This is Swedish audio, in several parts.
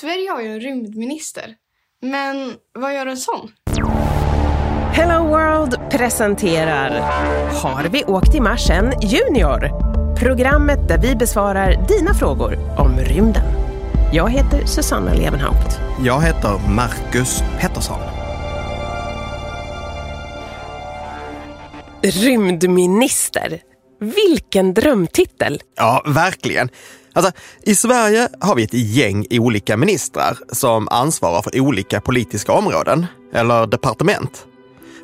Sverige har ju en rymdminister. Men vad gör en sån? Hello World presenterar Har vi åkt i Mars än Junior? Programmet där vi besvarar dina frågor om rymden. Jag heter Susanna Levenhaupt. Jag heter Marcus Pettersson. Rymdminister. Vilken drömtitel! Ja, verkligen. Alltså, I Sverige har vi ett gäng olika ministrar som ansvarar för olika politiska områden, eller departement.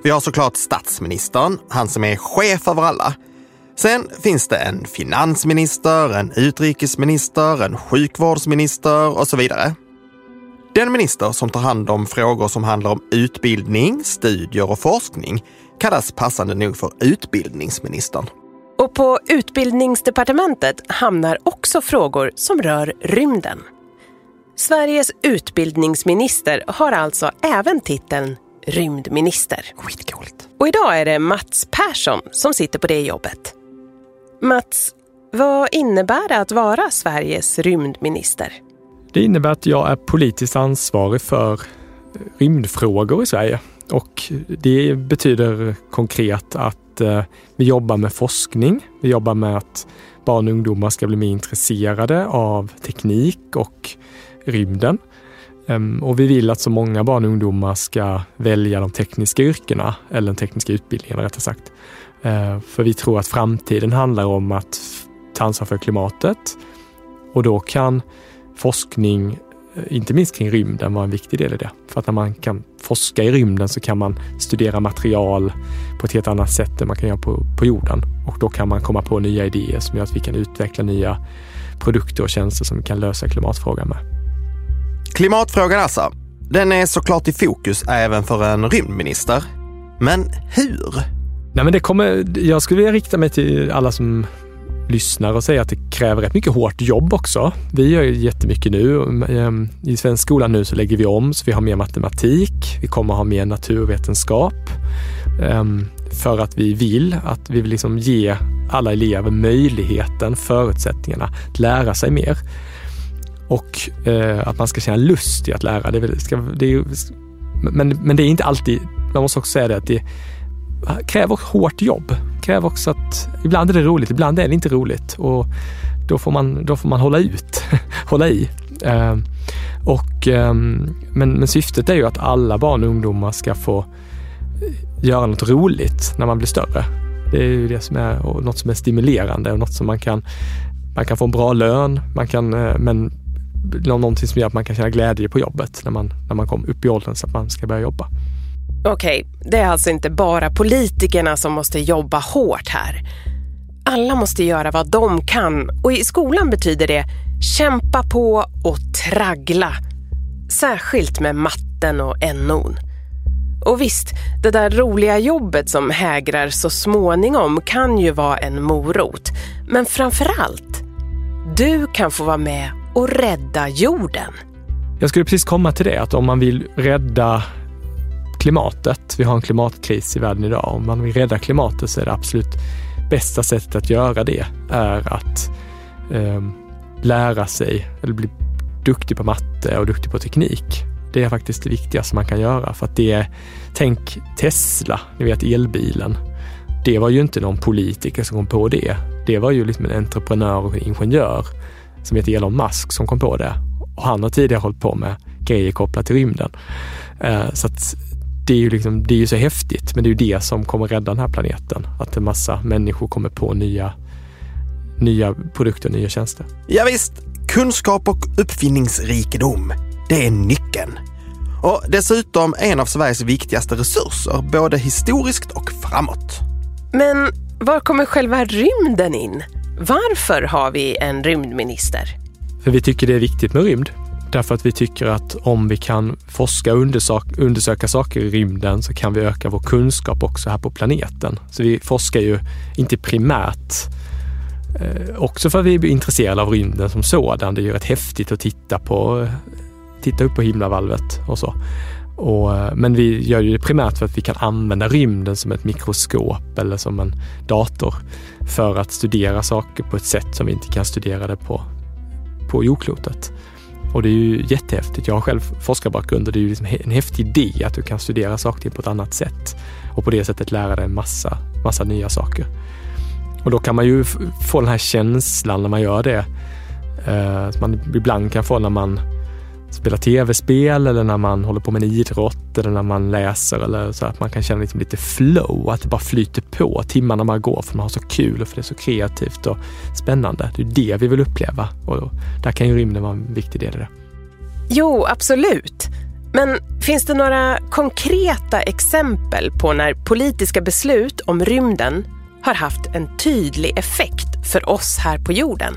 Vi har såklart statsministern, han som är chef över alla. Sen finns det en finansminister, en utrikesminister, en sjukvårdsminister och så vidare. Den minister som tar hand om frågor som handlar om utbildning, studier och forskning kallas passande nog för utbildningsministern. Och på utbildningsdepartementet hamnar också frågor som rör rymden. Sveriges utbildningsminister har alltså även titeln rymdminister. Skitcoolt. Och idag är det Mats Persson som sitter på det jobbet. Mats, vad innebär det att vara Sveriges rymdminister? Det innebär att jag är politiskt ansvarig för rymdfrågor i Sverige. Och det betyder konkret att eh, vi jobbar med forskning. Vi jobbar med att barn och ungdomar ska bli mer intresserade av teknik och rymden. Ehm, och vi vill att så många barn och ungdomar ska välja de tekniska yrkena, eller den tekniska utbildningen rättare sagt. Ehm, för vi tror att framtiden handlar om att ta ansvar för klimatet och då kan forskning, inte minst kring rymden, vara en viktig del i det. För att när man kan forska i rymden så kan man studera material på ett helt annat sätt än man kan göra på, på jorden. Och då kan man komma på nya idéer som gör att vi kan utveckla nya produkter och tjänster som vi kan lösa klimatfrågan med. Klimatfrågan alltså. Den är såklart i fokus även för en rymdminister. Men hur? Nej, men det kommer, jag skulle vilja rikta mig till alla som lyssnar och säga att det kräver rätt mycket hårt jobb också. Vi gör ju jättemycket nu. Ehm, I svensk skola nu så lägger vi om så vi har mer matematik. Vi kommer ha mer naturvetenskap. Ehm, för att vi vill att vi vill liksom ge alla elever möjligheten, förutsättningarna att lära sig mer. Och eh, att man ska känna lust i att lära. Det, ska, det är, men, men det är inte alltid, man måste också säga det att det kräver hårt jobb. Kräver också att, ibland är det roligt, ibland är det inte roligt och då får man, då får man hålla ut, hålla i. Eh, och, eh, men, men syftet är ju att alla barn och ungdomar ska få eh, göra något roligt när man blir större. Det är ju det som är något som är stimulerande och något som man kan, man kan få en bra lön, man kan, eh, men någonting som gör att man kan känna glädje på jobbet när man, när man kommer upp i åldern så att man ska börja jobba. Okej, det är alltså inte bara politikerna som måste jobba hårt här. Alla måste göra vad de kan och i skolan betyder det kämpa på och traggla. Särskilt med matten och NO'n. Och visst, det där roliga jobbet som hägrar så småningom kan ju vara en morot. Men framför allt, du kan få vara med och rädda jorden. Jag skulle precis komma till det, att om man vill rädda klimatet, vi har en klimatkris i världen idag, om man vill rädda klimatet så är det absolut bästa sättet att göra det är att eh, lära sig eller bli duktig på matte och duktig på teknik. Det är faktiskt det viktigaste man kan göra för att det är, tänk Tesla, ni vet elbilen. Det var ju inte någon politiker som kom på det. Det var ju liksom en entreprenör och ingenjör som heter Elon Musk som kom på det. Och han har tidigare hållit på med grejer kopplat till rymden. Eh, så att det är ju liksom, det är ju så häftigt, men det är ju det som kommer rädda den här planeten. Att en massa människor kommer på nya, nya produkter, nya tjänster. Ja, visst, kunskap och uppfinningsrikedom, det är nyckeln. Och dessutom en av Sveriges viktigaste resurser, både historiskt och framåt. Men var kommer själva rymden in? Varför har vi en rymdminister? För vi tycker det är viktigt med rymd. Därför att vi tycker att om vi kan forska och undersöka, undersöka saker i rymden så kan vi öka vår kunskap också här på planeten. Så vi forskar ju inte primärt eh, också för att vi är intresserade av rymden som sådan. Det är ju rätt häftigt att titta på, titta upp på himlavalvet och så. Och, eh, men vi gör ju det primärt för att vi kan använda rymden som ett mikroskop eller som en dator för att studera saker på ett sätt som vi inte kan studera det på, på jordklotet. Och det är ju jättehäftigt. Jag har själv forskarbakgrund och det är ju liksom en häftig idé att du kan studera saker på ett annat sätt och på det sättet lära dig en massa, massa nya saker. Och då kan man ju få den här känslan när man gör det, eh, som man ibland kan få när man spelar tv-spel eller när man håller på med en idrott eller när man läser eller så att man kan känna liksom lite flow, att det bara flyter på timmarna man går för man har så kul och för det är så kreativt och spännande. Det är det vi vill uppleva och där kan ju rymden vara en viktig del i det. Jo, absolut. Men finns det några konkreta exempel på när politiska beslut om rymden har haft en tydlig effekt för oss här på jorden?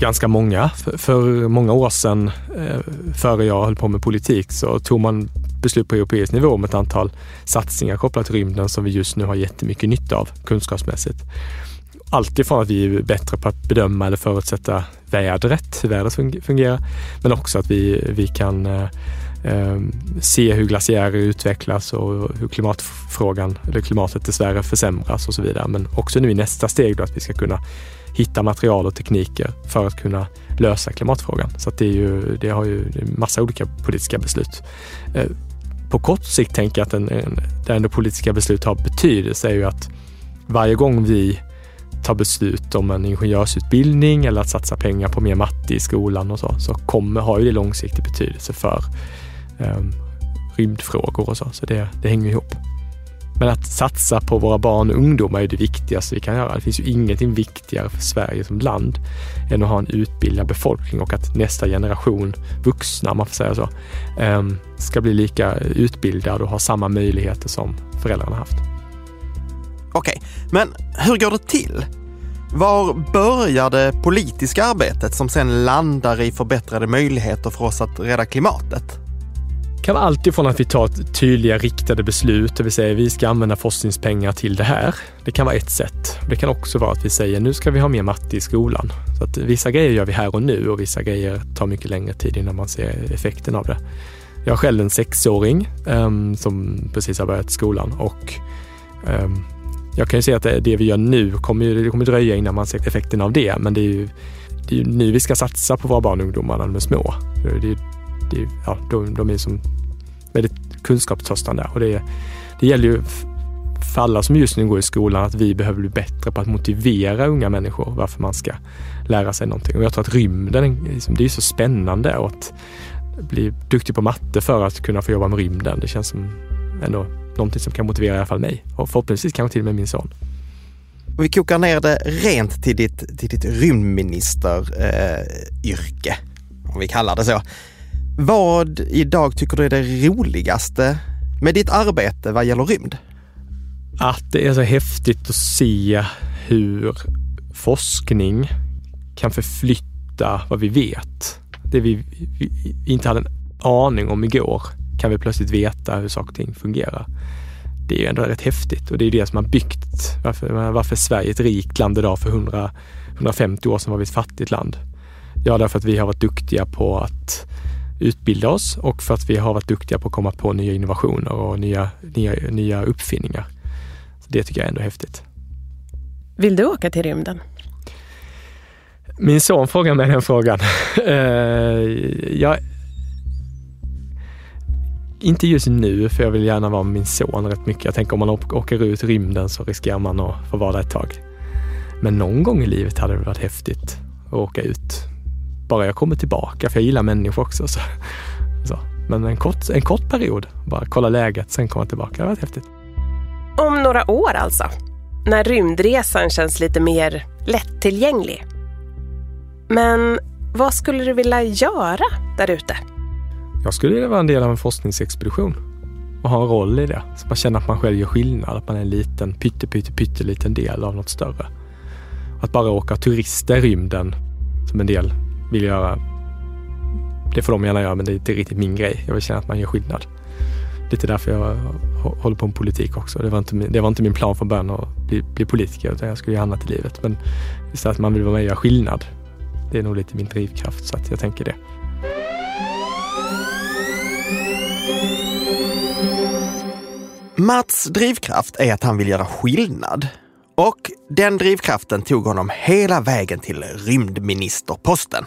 Ganska många. För, för många år sedan, eh, före jag höll på med politik, så tog man beslut på europeisk nivå om ett antal satsningar kopplat till rymden som vi just nu har jättemycket nytta av kunskapsmässigt. Allt ifrån att vi är bättre på att bedöma eller förutsätta vädret, hur vädret fungerar, men också att vi, vi kan eh, eh, se hur glaciärer utvecklas och hur klimatfrågan, eller klimatet dessvärre försämras och så vidare. Men också nu i nästa steg då att vi ska kunna hitta material och tekniker för att kunna lösa klimatfrågan. Så det, är ju, det har ju en massa olika politiska beslut. Eh, på kort sikt tänker jag att en, en, där ändå politiska beslut har betydelse är ju att varje gång vi tar beslut om en ingenjörsutbildning eller att satsa pengar på mer matte i skolan och så, så kommer, har ju det långsiktig betydelse för um, rymdfrågor och så. Så det, det hänger ihop. Men att satsa på våra barn och ungdomar är det viktigaste vi kan göra. Det finns ju ingenting viktigare för Sverige som land än att ha en utbildad befolkning och att nästa generation vuxna, om man får säga så, ehm, ska bli lika utbildad och ha samma möjligheter som föräldrarna haft. Okej, men hur går det till? Var börjar det politiska arbetet som sen landar i förbättrade möjligheter för oss att rädda klimatet? Kan vara allt ifrån att vi tar tydliga riktade beslut, det vill säga vi ska använda forskningspengar till det här. Det kan vara ett sätt. Det kan också vara att vi säger nu ska vi ha mer matte i skolan. Så att vissa grejer gör vi här och nu och vissa grejer tar mycket längre tid innan man ser effekten av det. Jag har själv en sexåring um, som precis har börjat skolan och um, jag kan ju säga att det, det vi gör nu kommer, det kommer dröja innan man ser effekten av det, men det är ju, det är ju nu vi ska satsa på våra barn och ungdomar när de är små. Det är det, ja, de, de är som väldigt kunskapstörstande och det, det gäller ju för alla som just nu går i skolan att vi behöver bli bättre på att motivera unga människor varför man ska lära sig någonting. Och jag tror att rymden, liksom, det är så spännande och att bli duktig på matte för att kunna få jobba med rymden. Det känns som ändå någonting som kan motivera i alla fall mig och förhoppningsvis kanske till och med min son. Vi kokar ner det rent till ditt, till ditt rymdministeryrke, eh, om vi kallar det så. Vad idag tycker du är det roligaste med ditt arbete vad gäller rymd? Att det är så häftigt att se hur forskning kan förflytta vad vi vet. Det vi, vi inte hade en aning om igår kan vi plötsligt veta hur saker och ting fungerar. Det är ju ändå rätt häftigt och det är det som har byggt varför, varför Sverige är ett rikt land idag. För 100, 150 år sedan var vi ett fattigt land. Ja, därför att vi har varit duktiga på att utbilda oss och för att vi har varit duktiga på att komma på nya innovationer och nya, nya, nya uppfinningar. Så det tycker jag är ändå häftigt. Vill du åka till rymden? Min son frågar mig den frågan. uh, jag, inte just nu, för jag vill gärna vara med min son rätt mycket. Jag tänker om man åker ut rymden så riskerar man att få vara där ett tag. Men någon gång i livet hade det varit häftigt att åka ut bara jag kommer tillbaka, för jag gillar människor också. Så, så. Men en kort, en kort period, bara kolla läget, sen komma tillbaka. Det varit häftigt. Om några år alltså, när rymdresan känns lite mer lättillgänglig. Men vad skulle du vilja göra där ute? Jag skulle vilja vara en del av en forskningsexpedition och ha en roll i det. Så man känner att man själv gör skillnad, att man är en liten, pytte, pytte, pytteliten del av något större. Att bara åka turista i rymden som en del vill göra. Det får de gärna göra, men det är inte riktigt min grej. Jag vill känna att man gör skillnad. Lite därför jag håller på med politik också. Det var inte min, det var inte min plan från början att bli, bli politiker, utan jag skulle göra annat i livet. Men just att man vill vara med och göra skillnad. Det är nog lite min drivkraft, så att jag tänker det. Mats drivkraft är att han vill göra skillnad. Och den drivkraften tog honom hela vägen till rymdministerposten.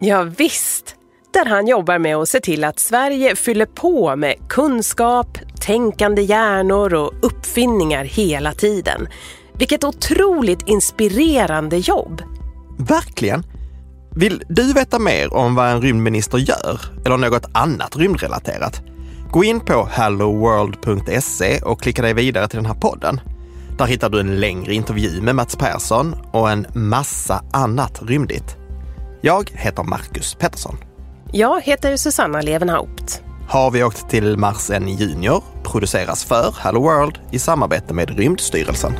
Ja, visst. där han jobbar med att se till att Sverige fyller på med kunskap, tänkande hjärnor och uppfinningar hela tiden. Vilket otroligt inspirerande jobb! Verkligen! Vill du veta mer om vad en rymdminister gör eller något annat rymdrelaterat? Gå in på helloworld.se och klicka dig vidare till den här podden. Där hittar du en längre intervju med Mats Persson och en massa annat rymdigt. Jag heter Marcus Pettersson. Jag heter Susanna Levenhaupt. Har vi åkt till Mars en junior produceras för Hello World i samarbete med Rymdstyrelsen.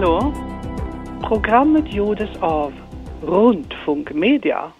Hallå? Programmet gjordes av Rundfunk Media.